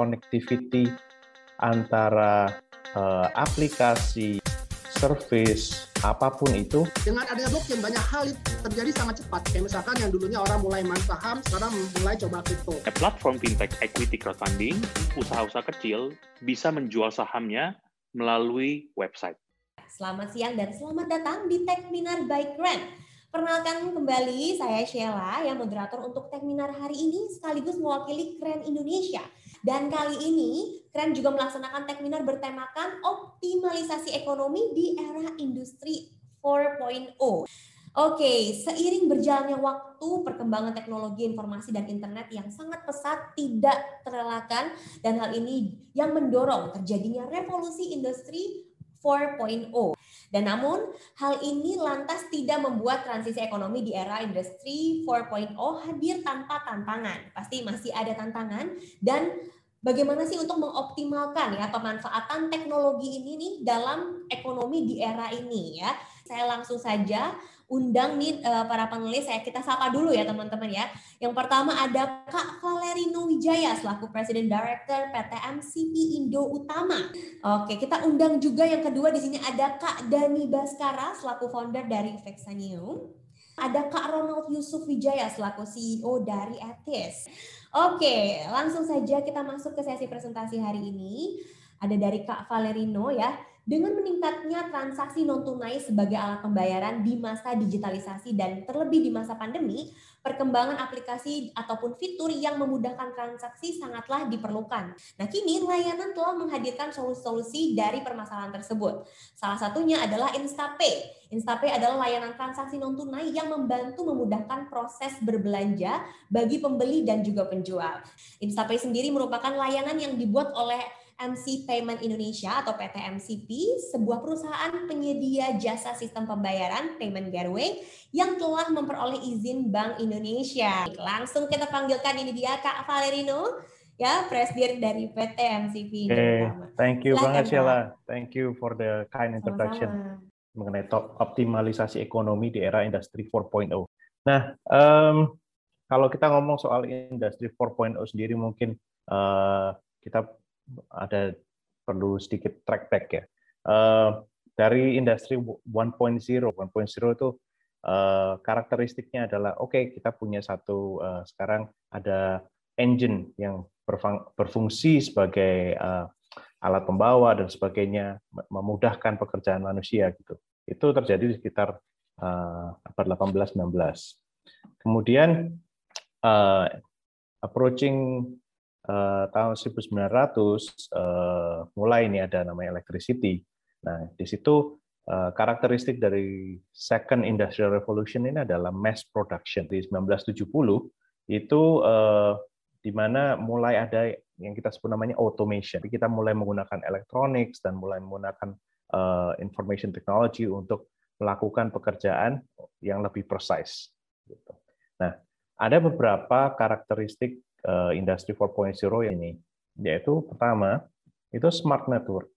interconnectivity antara uh, aplikasi, service, apa pun itu. Dengan adanya blockchain banyak hal terjadi sangat cepat. Kayak misalkan yang dulunya orang mulai main saham, sekarang mulai coba kripto. Platform fintech equity crowdfunding, usaha-usaha kecil bisa menjual sahamnya melalui website. Selamat siang dan selamat datang di Techminar by Grand. Perkenalkan kembali, saya Sheila yang moderator untuk Techminar hari ini sekaligus mewakili Keren Indonesia. Dan kali ini Keren juga melaksanakan Techminar bertemakan optimalisasi ekonomi di era industri 4.0. Oke, seiring berjalannya waktu, perkembangan teknologi informasi dan internet yang sangat pesat tidak terelakkan dan hal ini yang mendorong terjadinya revolusi industri 4.0. Dan namun hal ini lantas tidak membuat transisi ekonomi di era industri 4.0 hadir tanpa tantangan. Pasti masih ada tantangan dan bagaimana sih untuk mengoptimalkan ya pemanfaatan teknologi ini nih dalam ekonomi di era ini ya. Saya langsung saja undang nih uh, para panelis saya kita sapa dulu ya teman-teman ya. Yang pertama ada Kak Valerino Wijaya selaku Presiden Director PT MCP Indo Utama. Oke, kita undang juga yang kedua di sini ada Kak Dani Baskara selaku founder dari Vexanium. Ada Kak Ronald Yusuf Wijaya selaku CEO dari Etis. Oke, langsung saja kita masuk ke sesi presentasi hari ini. Ada dari Kak Valerino ya. Dengan meningkatnya transaksi non tunai sebagai alat pembayaran di masa digitalisasi dan terlebih di masa pandemi, perkembangan aplikasi ataupun fitur yang memudahkan transaksi sangatlah diperlukan. Nah, kini layanan telah menghadirkan solusi-solusi dari permasalahan tersebut. Salah satunya adalah InstaPay. InstaPay adalah layanan transaksi non tunai yang membantu memudahkan proses berbelanja bagi pembeli dan juga penjual. InstaPay sendiri merupakan layanan yang dibuat oleh MC Payment Indonesia atau PT MCP, sebuah perusahaan penyedia jasa sistem pembayaran payment gateway yang telah memperoleh izin Bank Indonesia. Langsung kita panggilkan ini dia Kak Valerino, ya Presiden dari PT MCP. Okay. Thank you Silahkan, banget Sheila. Thank you for the kind introduction Sama-sama. mengenai top optimalisasi ekonomi di era industri 4.0. Nah, um, kalau kita ngomong soal industri 4.0 sendiri mungkin uh, kita ada perlu sedikit track back ya. Uh, dari industri 1.0, 1.0 itu uh, karakteristiknya adalah oke okay, kita punya satu uh, sekarang ada engine yang berfungsi sebagai uh, alat pembawa dan sebagainya memudahkan pekerjaan manusia gitu. Itu terjadi di sekitar uh, abad 18 19. Kemudian uh, approaching uh, tahun 1900 uh, mulai ini ada namanya electricity. Nah, di situ uh, karakteristik dari second industrial revolution ini adalah mass production. Di 1970 itu uh, di mana mulai ada yang kita sebut namanya automation. Kita mulai menggunakan electronics dan mulai menggunakan uh, information technology untuk melakukan pekerjaan yang lebih precise. Gitu. Nah, ada beberapa karakteristik uh, industri 4.0 ini yaitu pertama itu smart network.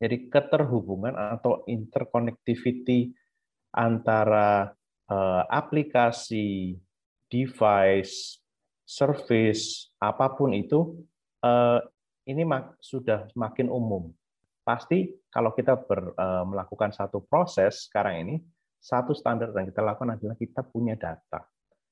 Jadi keterhubungan atau interconnectivity antara uh, aplikasi, device, service, apa pun itu uh, ini mak sudah semakin umum. Pasti kalau kita ber, uh, melakukan satu proses sekarang ini, satu standar yang kita lakukan adalah kita punya data.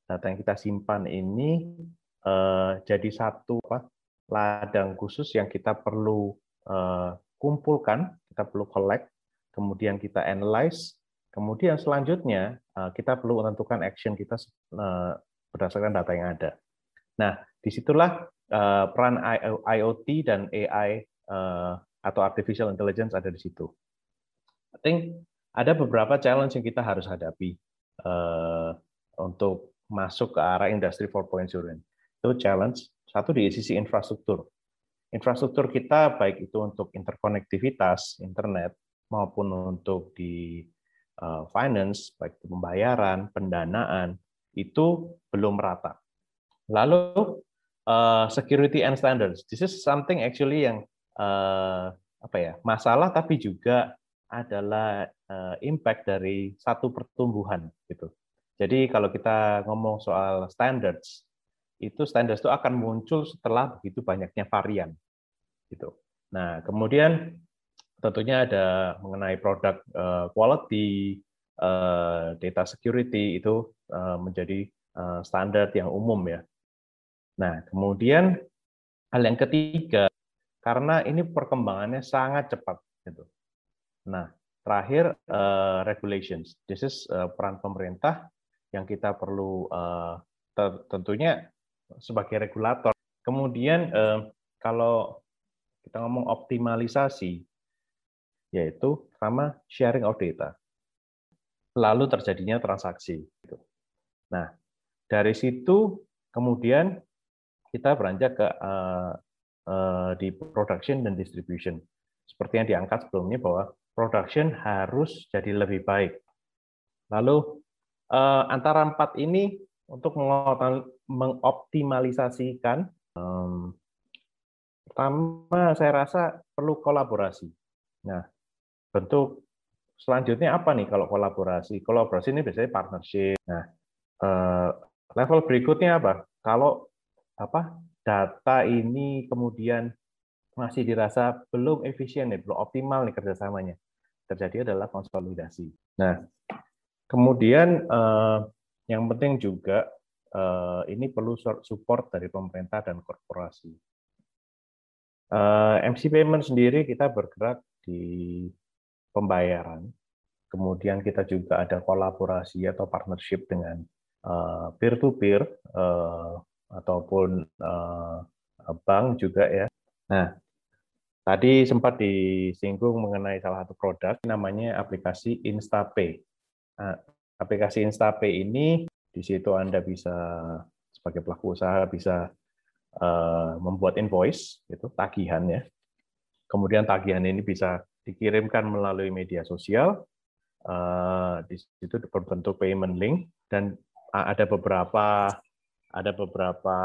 Data yang kita simpan ini uh, jadi satu apa, ladang khusus yang kita perlu uh, kumpulkan, kita perlu collect, kemudian kita analyze, kemudian selanjutnya uh, kita perlu menentukan action kita uh, berdasarkan data yang ada. Nah, di situlah uh, peran IoT dan AI uh, atau artificial intelligence ada di situ. I think ada beberapa challenge yang kita harus hadapi uh, untuk masuk ke arah industri 4.0 itu challenge satu di sisi infrastruktur. Infrastruktur kita baik itu untuk interkonektivitas internet maupun untuk di uh, finance baik itu pembayaran, pendanaan itu belum merata. Lalu uh, security and standards. This is something actually yang uh, apa ya masalah tapi juga adalah impact dari satu pertumbuhan gitu. Jadi kalau kita ngomong soal standards itu standar itu akan muncul setelah begitu banyaknya varian. Gitu. Nah, kemudian tentunya ada mengenai produk uh, quality, uh, data security itu uh, menjadi standar yang umum ya. Nah, kemudian hal yang ketiga, karena ini perkembangannya sangat cepat. Gitu. Nah, terakhir regulations. This is peran pemerintah yang kita perlu tentunya sebagai regulator. Kemudian uh, kalau kita ngomong optimalisasi, yaitu sama sharing of data. Lalu terjadinya transaksi. Gitu. Nah, dari situ kemudian kita beranjak ke uh, uh, di production dan distribution. Seperti yang diangkat sebelumnya bahwa production harus jadi lebih baik. Lalu uh, antara empat ini untuk mengoptimalisasikan, um, pertama saya rasa perlu kolaborasi. Nah, bentuk selanjutnya apa nih kalau kolaborasi? Kolaborasi ini biasanya partnership. Nah, level berikutnya apa? Kalau apa data ini kemudian masih dirasa belum efisien nih, belum optimal nih kerjasamanya. Terjadi adalah konsolidasi. Nah, kemudian eh, yang penting juga eh, ini perlu support dari pemerintah dan korporasi. Eh, MC Payment sendiri kita bergerak di pembayaran. Kemudian kita juga ada kolaborasi atau partnership dengan peer-to-peer ataupun uh, bank juga ya. Nah, tadi sempat disinggung mengenai salah satu produk namanya aplikasi InstaPay. Aplikasi InstaPay ini di situ Anda bisa sebagai pelaku usaha bisa uh, membuat invoice itu tagihan ya. Kemudian tagihan ini bisa dikirimkan melalui media sosial. Uh, di situ berbentuk payment link dan ada beberapa ada beberapa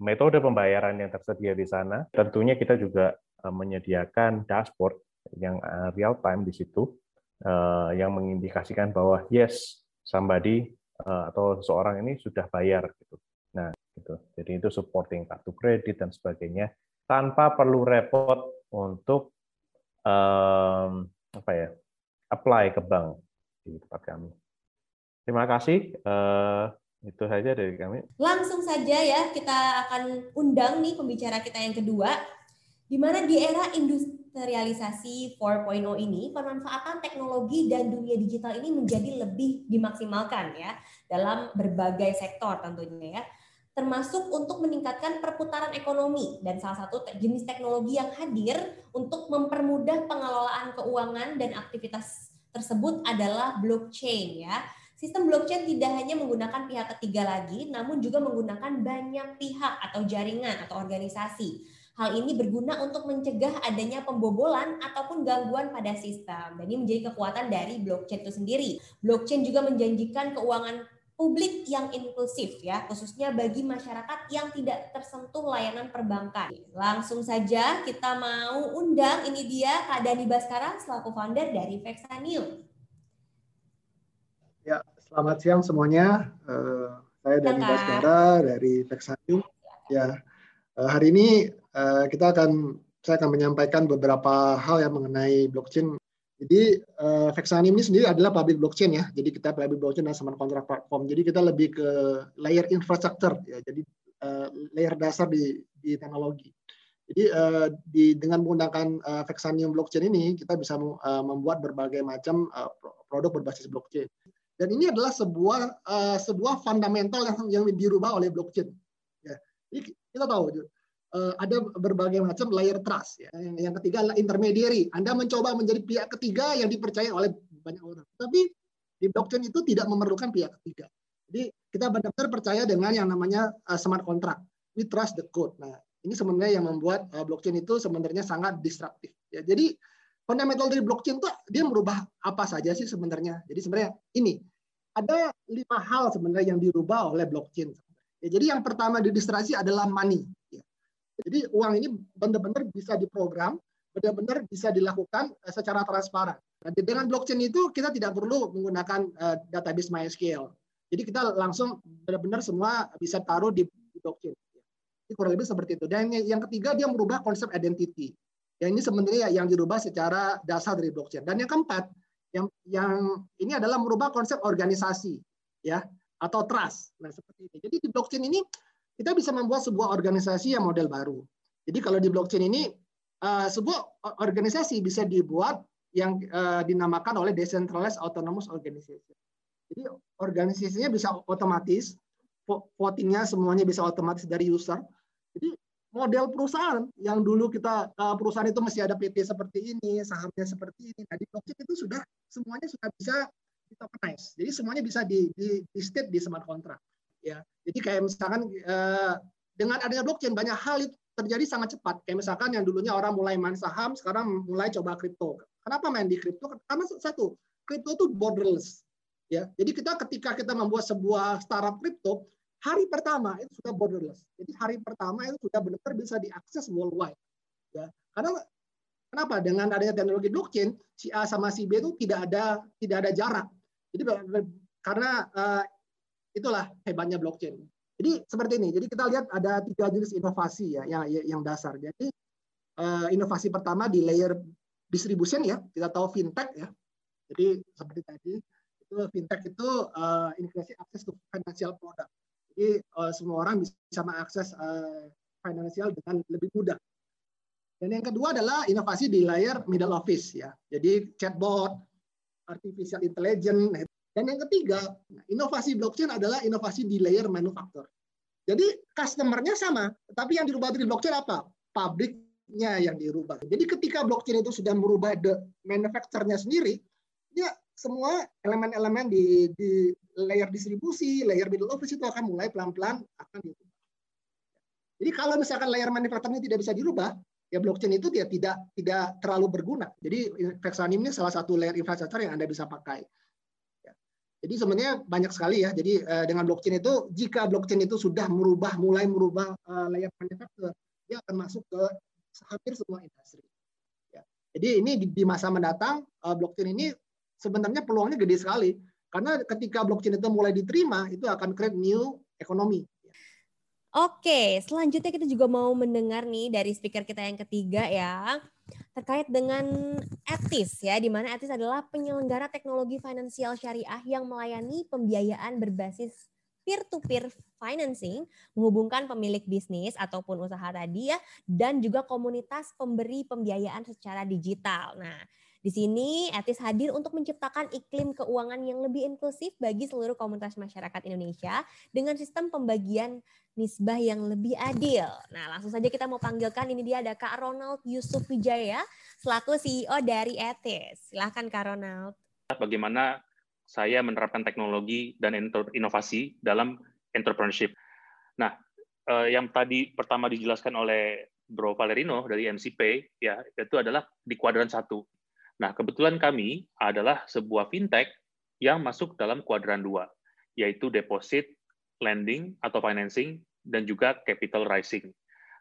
metode pembayaran yang tersedia di sana. Tentunya kita juga eh, menyediakan dashboard yang eh, real time di situ eh, yang mengindikasikan bahwa yes somebody atau seseorang ini sudah bayar gitu. Nah, gitu. Jadi itu supporting kartu kredit dan sebagainya tanpa perlu repot untuk um, apa ya apply ke bank di tempat kami. Terima kasih. Itu saja dari kami. Langsung saja ya kita akan undang nih pembicara kita yang kedua. Di mana di era industrialisasi 4.0 ini pemanfaatan teknologi dan dunia digital ini menjadi lebih dimaksimalkan ya dalam berbagai sektor tentunya ya termasuk untuk meningkatkan perputaran ekonomi dan salah satu jenis teknologi yang hadir untuk mempermudah pengelolaan keuangan dan aktivitas tersebut adalah blockchain ya Sistem blockchain tidak hanya menggunakan pihak ketiga lagi, namun juga menggunakan banyak pihak atau jaringan atau organisasi. Hal ini berguna untuk mencegah adanya pembobolan ataupun gangguan pada sistem. Dan ini menjadi kekuatan dari blockchain itu sendiri. Blockchain juga menjanjikan keuangan publik yang inklusif ya, khususnya bagi masyarakat yang tidak tersentuh layanan perbankan. Langsung saja kita mau undang ini dia Kak Dani Baskara selaku founder dari Vexanil. Ya, selamat siang semuanya. Uh, saya Dani Baskara dari Texanium. Ya, uh, hari ini uh, kita akan saya akan menyampaikan beberapa hal yang mengenai blockchain. Jadi uh, Vexanium ini sendiri adalah public blockchain ya. Jadi kita public blockchain dan smart contract platform. Jadi kita lebih ke layer infrastructure ya. Jadi uh, layer dasar di di teknologi. Jadi uh, di dengan menggunakan uh, Vexanium blockchain ini kita bisa uh, membuat berbagai macam uh, produk berbasis blockchain. Dan ini adalah sebuah uh, sebuah fundamental yang yang dirubah oleh blockchain. Ya. Jadi kita tahu ada berbagai macam layer trust. Ya. Yang, ketiga adalah intermediary. Anda mencoba menjadi pihak ketiga yang dipercaya oleh banyak orang. Tapi di blockchain itu tidak memerlukan pihak ketiga. Jadi kita benar-benar percaya dengan yang namanya uh, smart contract. We trust the code. Nah, ini sebenarnya yang membuat uh, blockchain itu sebenarnya sangat disruptif. Ya, jadi fundamental dari blockchain itu dia merubah apa saja sih sebenarnya. Jadi sebenarnya ini ada lima hal sebenarnya yang dirubah oleh blockchain. Ya, jadi yang pertama didistrasi adalah money. Jadi uang ini benar-benar bisa diprogram, benar-benar bisa dilakukan eh, secara transparan. Nah, dengan blockchain itu kita tidak perlu menggunakan uh, database MySQL. Jadi kita langsung benar-benar semua bisa taruh di blockchain. Ini kurang lebih seperti itu. Dan yang ketiga dia merubah konsep identity. Ya ini sebenarnya yang dirubah secara dasar dari blockchain. Dan yang keempat, yang yang ini adalah merubah konsep organisasi, ya atau trust. Nah seperti ini. Jadi di blockchain ini kita bisa membuat sebuah organisasi yang model baru. Jadi kalau di blockchain ini uh, sebuah organisasi bisa dibuat yang uh, dinamakan oleh decentralized autonomous organization. Jadi organisasinya bisa otomatis, votingnya semuanya bisa otomatis dari user. Jadi model perusahaan yang dulu kita eh, perusahaan itu masih ada PT seperti ini, sahamnya seperti ini. Nah di blockchain itu sudah semuanya sudah bisa di tokenize. Jadi semuanya bisa di, di, di state di smart contract. Ya, jadi kayak misalkan eh, dengan adanya blockchain banyak hal itu terjadi sangat cepat. Kayak misalkan yang dulunya orang mulai main saham, sekarang mulai coba kripto. Kenapa main di kripto? Karena satu, kripto itu borderless. Ya, jadi kita ketika kita membuat sebuah startup kripto, hari pertama itu sudah borderless. Jadi hari pertama itu sudah benar-benar bisa diakses worldwide. Ya, karena kenapa? Dengan adanya teknologi blockchain, si A sama si B itu tidak ada tidak ada jarak. Jadi karena uh, itulah hebatnya blockchain. Jadi seperti ini. Jadi kita lihat ada tiga jenis inovasi ya yang yang dasar. Jadi uh, inovasi pertama di layer distribution ya. Kita tahu fintech ya. Jadi seperti tadi itu fintech itu uh, integrasi akses to financial product. Jadi uh, semua orang bisa mengakses uh, financial dengan lebih mudah. Dan yang kedua adalah inovasi di layer middle office ya. Jadi chatbot, artificial intelligence. Dan yang ketiga, inovasi blockchain adalah inovasi di layer manufaktur. Jadi customer-nya sama, tapi yang dirubah di blockchain apa? Pabriknya yang dirubah. Jadi ketika blockchain itu sudah merubah the manufacturer-nya sendiri, ya semua elemen-elemen di, di layer distribusi, layer middle office itu akan mulai pelan-pelan akan dirubah. Jadi kalau misalkan layer manufacturing tidak bisa dirubah, ya blockchain itu tidak tidak tidak terlalu berguna. Jadi Vexanim ini salah satu layer infrastruktur yang Anda bisa pakai. Jadi sebenarnya banyak sekali ya. Jadi eh, dengan blockchain itu, jika blockchain itu sudah merubah, mulai merubah uh, layer manufacturer, dia akan masuk ke hampir semua industri. Ya. Jadi ini di, di masa mendatang, uh, blockchain ini sebenarnya peluangnya gede sekali. Karena ketika blockchain itu mulai diterima, itu akan create new ekonomi. Oke, selanjutnya kita juga mau mendengar nih dari speaker kita yang ketiga ya, terkait dengan Etis ya, di mana Etis adalah penyelenggara teknologi finansial syariah yang melayani pembiayaan berbasis peer-to-peer financing, menghubungkan pemilik bisnis ataupun usaha tadi ya, dan juga komunitas pemberi pembiayaan secara digital. Nah, di sini Etis hadir untuk menciptakan iklim keuangan yang lebih inklusif bagi seluruh komunitas masyarakat Indonesia dengan sistem pembagian nisbah yang lebih adil. Nah, langsung saja kita mau panggilkan ini dia ada Kak Ronald Yusuf Wijaya selaku CEO dari Etis. Silahkan Kak Ronald. Bagaimana saya menerapkan teknologi dan inovasi dalam entrepreneurship. Nah, eh, yang tadi pertama dijelaskan oleh Bro Valerino dari MCP ya itu adalah di kuadran satu Nah, kebetulan kami adalah sebuah fintech yang masuk dalam kuadran dua, yaitu deposit, lending atau financing, dan juga capital rising.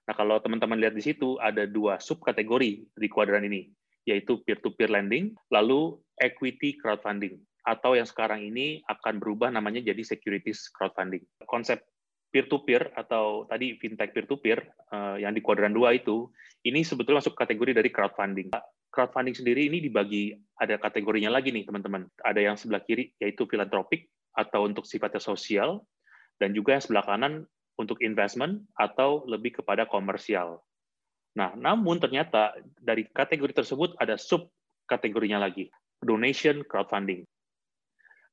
Nah, kalau teman-teman lihat di situ ada dua subkategori di kuadran ini, yaitu peer-to-peer lending, lalu equity crowdfunding, atau yang sekarang ini akan berubah namanya jadi securities crowdfunding. Konsep peer-to-peer atau tadi fintech peer-to-peer eh, yang di kuadran dua itu, ini sebetulnya masuk kategori dari crowdfunding crowdfunding sendiri ini dibagi ada kategorinya lagi nih teman-teman. Ada yang sebelah kiri yaitu filantropik atau untuk sifatnya sosial dan juga yang sebelah kanan untuk investment atau lebih kepada komersial. Nah, namun ternyata dari kategori tersebut ada sub kategorinya lagi, donation crowdfunding.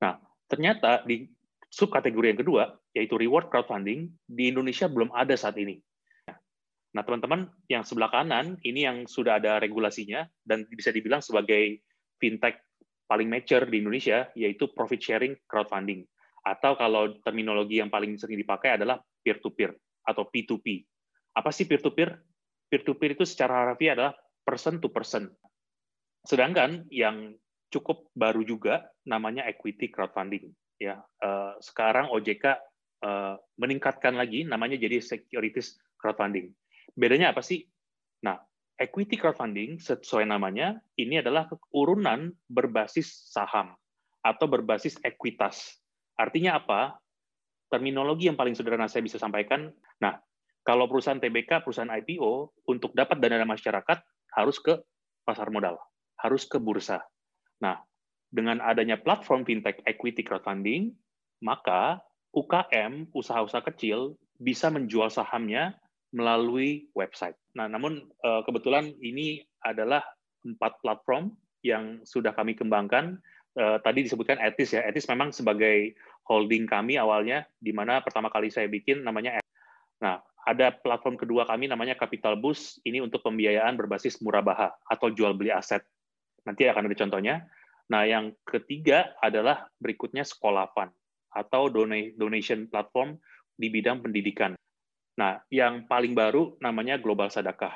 Nah, ternyata di sub kategori yang kedua yaitu reward crowdfunding di Indonesia belum ada saat ini. Nah, teman-teman yang sebelah kanan ini yang sudah ada regulasinya dan bisa dibilang sebagai fintech paling mature di Indonesia yaitu profit sharing crowdfunding atau kalau terminologi yang paling sering dipakai adalah peer to peer atau P2P. Apa sih peer to peer? Peer to peer itu secara harfiah adalah person to person. Sedangkan yang cukup baru juga namanya equity crowdfunding ya. Eh, sekarang OJK eh, meningkatkan lagi namanya jadi securities crowdfunding. Bedanya apa sih? Nah, equity crowdfunding sesuai namanya ini adalah urunan berbasis saham atau berbasis ekuitas Artinya apa? Terminologi yang paling sederhana saya bisa sampaikan. Nah, kalau perusahaan TBK, perusahaan IPO, untuk dapat dana dari masyarakat harus ke pasar modal, harus ke bursa. Nah, dengan adanya platform fintech equity crowdfunding, maka UKM, usaha-usaha kecil, bisa menjual sahamnya melalui website. Nah, namun eh, kebetulan ini adalah empat platform yang sudah kami kembangkan. Eh, tadi disebutkan Etis ya. Etis memang sebagai holding kami awalnya, di mana pertama kali saya bikin namanya Etis. Nah, ada platform kedua kami namanya Capital Boost. Ini untuk pembiayaan berbasis murabaha atau jual beli aset. Nanti akan ada contohnya. Nah, yang ketiga adalah berikutnya Sekolah Fund atau donation platform di bidang pendidikan. Nah, yang paling baru namanya Global Sadakah.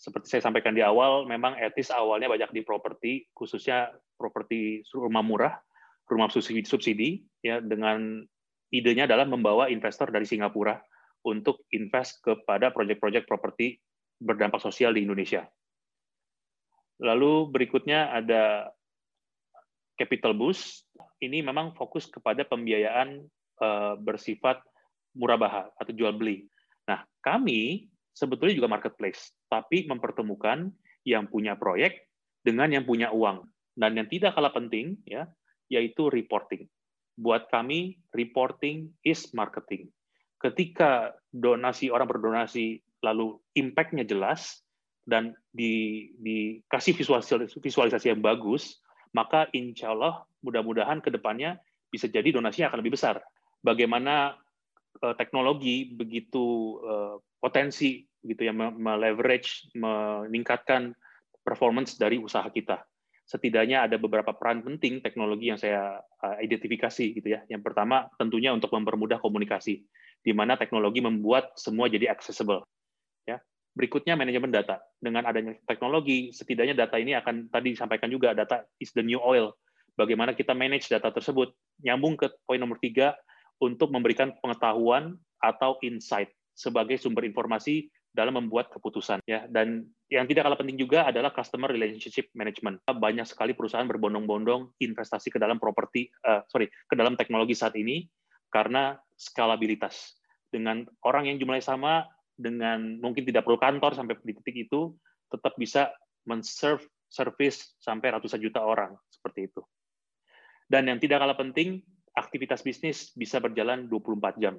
Seperti saya sampaikan di awal, memang etis awalnya banyak di properti, khususnya properti rumah murah, rumah subsidi, ya dengan idenya adalah membawa investor dari Singapura untuk invest kepada proyek-proyek properti berdampak sosial di Indonesia. Lalu berikutnya ada Capital Boost. Ini memang fokus kepada pembiayaan uh, bersifat murabaha atau jual beli. Nah, kami sebetulnya juga marketplace, tapi mempertemukan yang punya proyek dengan yang punya uang. Dan yang tidak kalah penting ya, yaitu reporting. Buat kami reporting is marketing. Ketika donasi orang berdonasi lalu impact-nya jelas dan di, dikasih visualisasi, visualisasi yang bagus, maka insya Allah mudah-mudahan ke depannya bisa jadi donasinya akan lebih besar. Bagaimana uh, teknologi begitu uh, potensi gitu ya meleverage meningkatkan performance dari usaha kita. Setidaknya ada beberapa peran penting teknologi yang saya uh, identifikasi gitu ya. Yang pertama tentunya untuk mempermudah komunikasi di mana teknologi membuat semua jadi accessible. Ya. Berikutnya manajemen data. Dengan adanya teknologi, setidaknya data ini akan tadi disampaikan juga data is the new oil. Bagaimana kita manage data tersebut. Nyambung ke poin nomor tiga untuk memberikan pengetahuan atau insight sebagai sumber informasi dalam membuat keputusan ya. Dan yang tidak kalah penting juga adalah customer relationship management. Banyak sekali perusahaan berbondong-bondong investasi ke dalam properti uh, sorry ke dalam teknologi saat ini karena skalabilitas. Dengan orang yang jumlahnya sama dengan mungkin tidak perlu kantor sampai di titik itu tetap bisa men-serve service sampai ratusan juta orang seperti itu. Dan yang tidak kalah penting, aktivitas bisnis bisa berjalan 24 jam.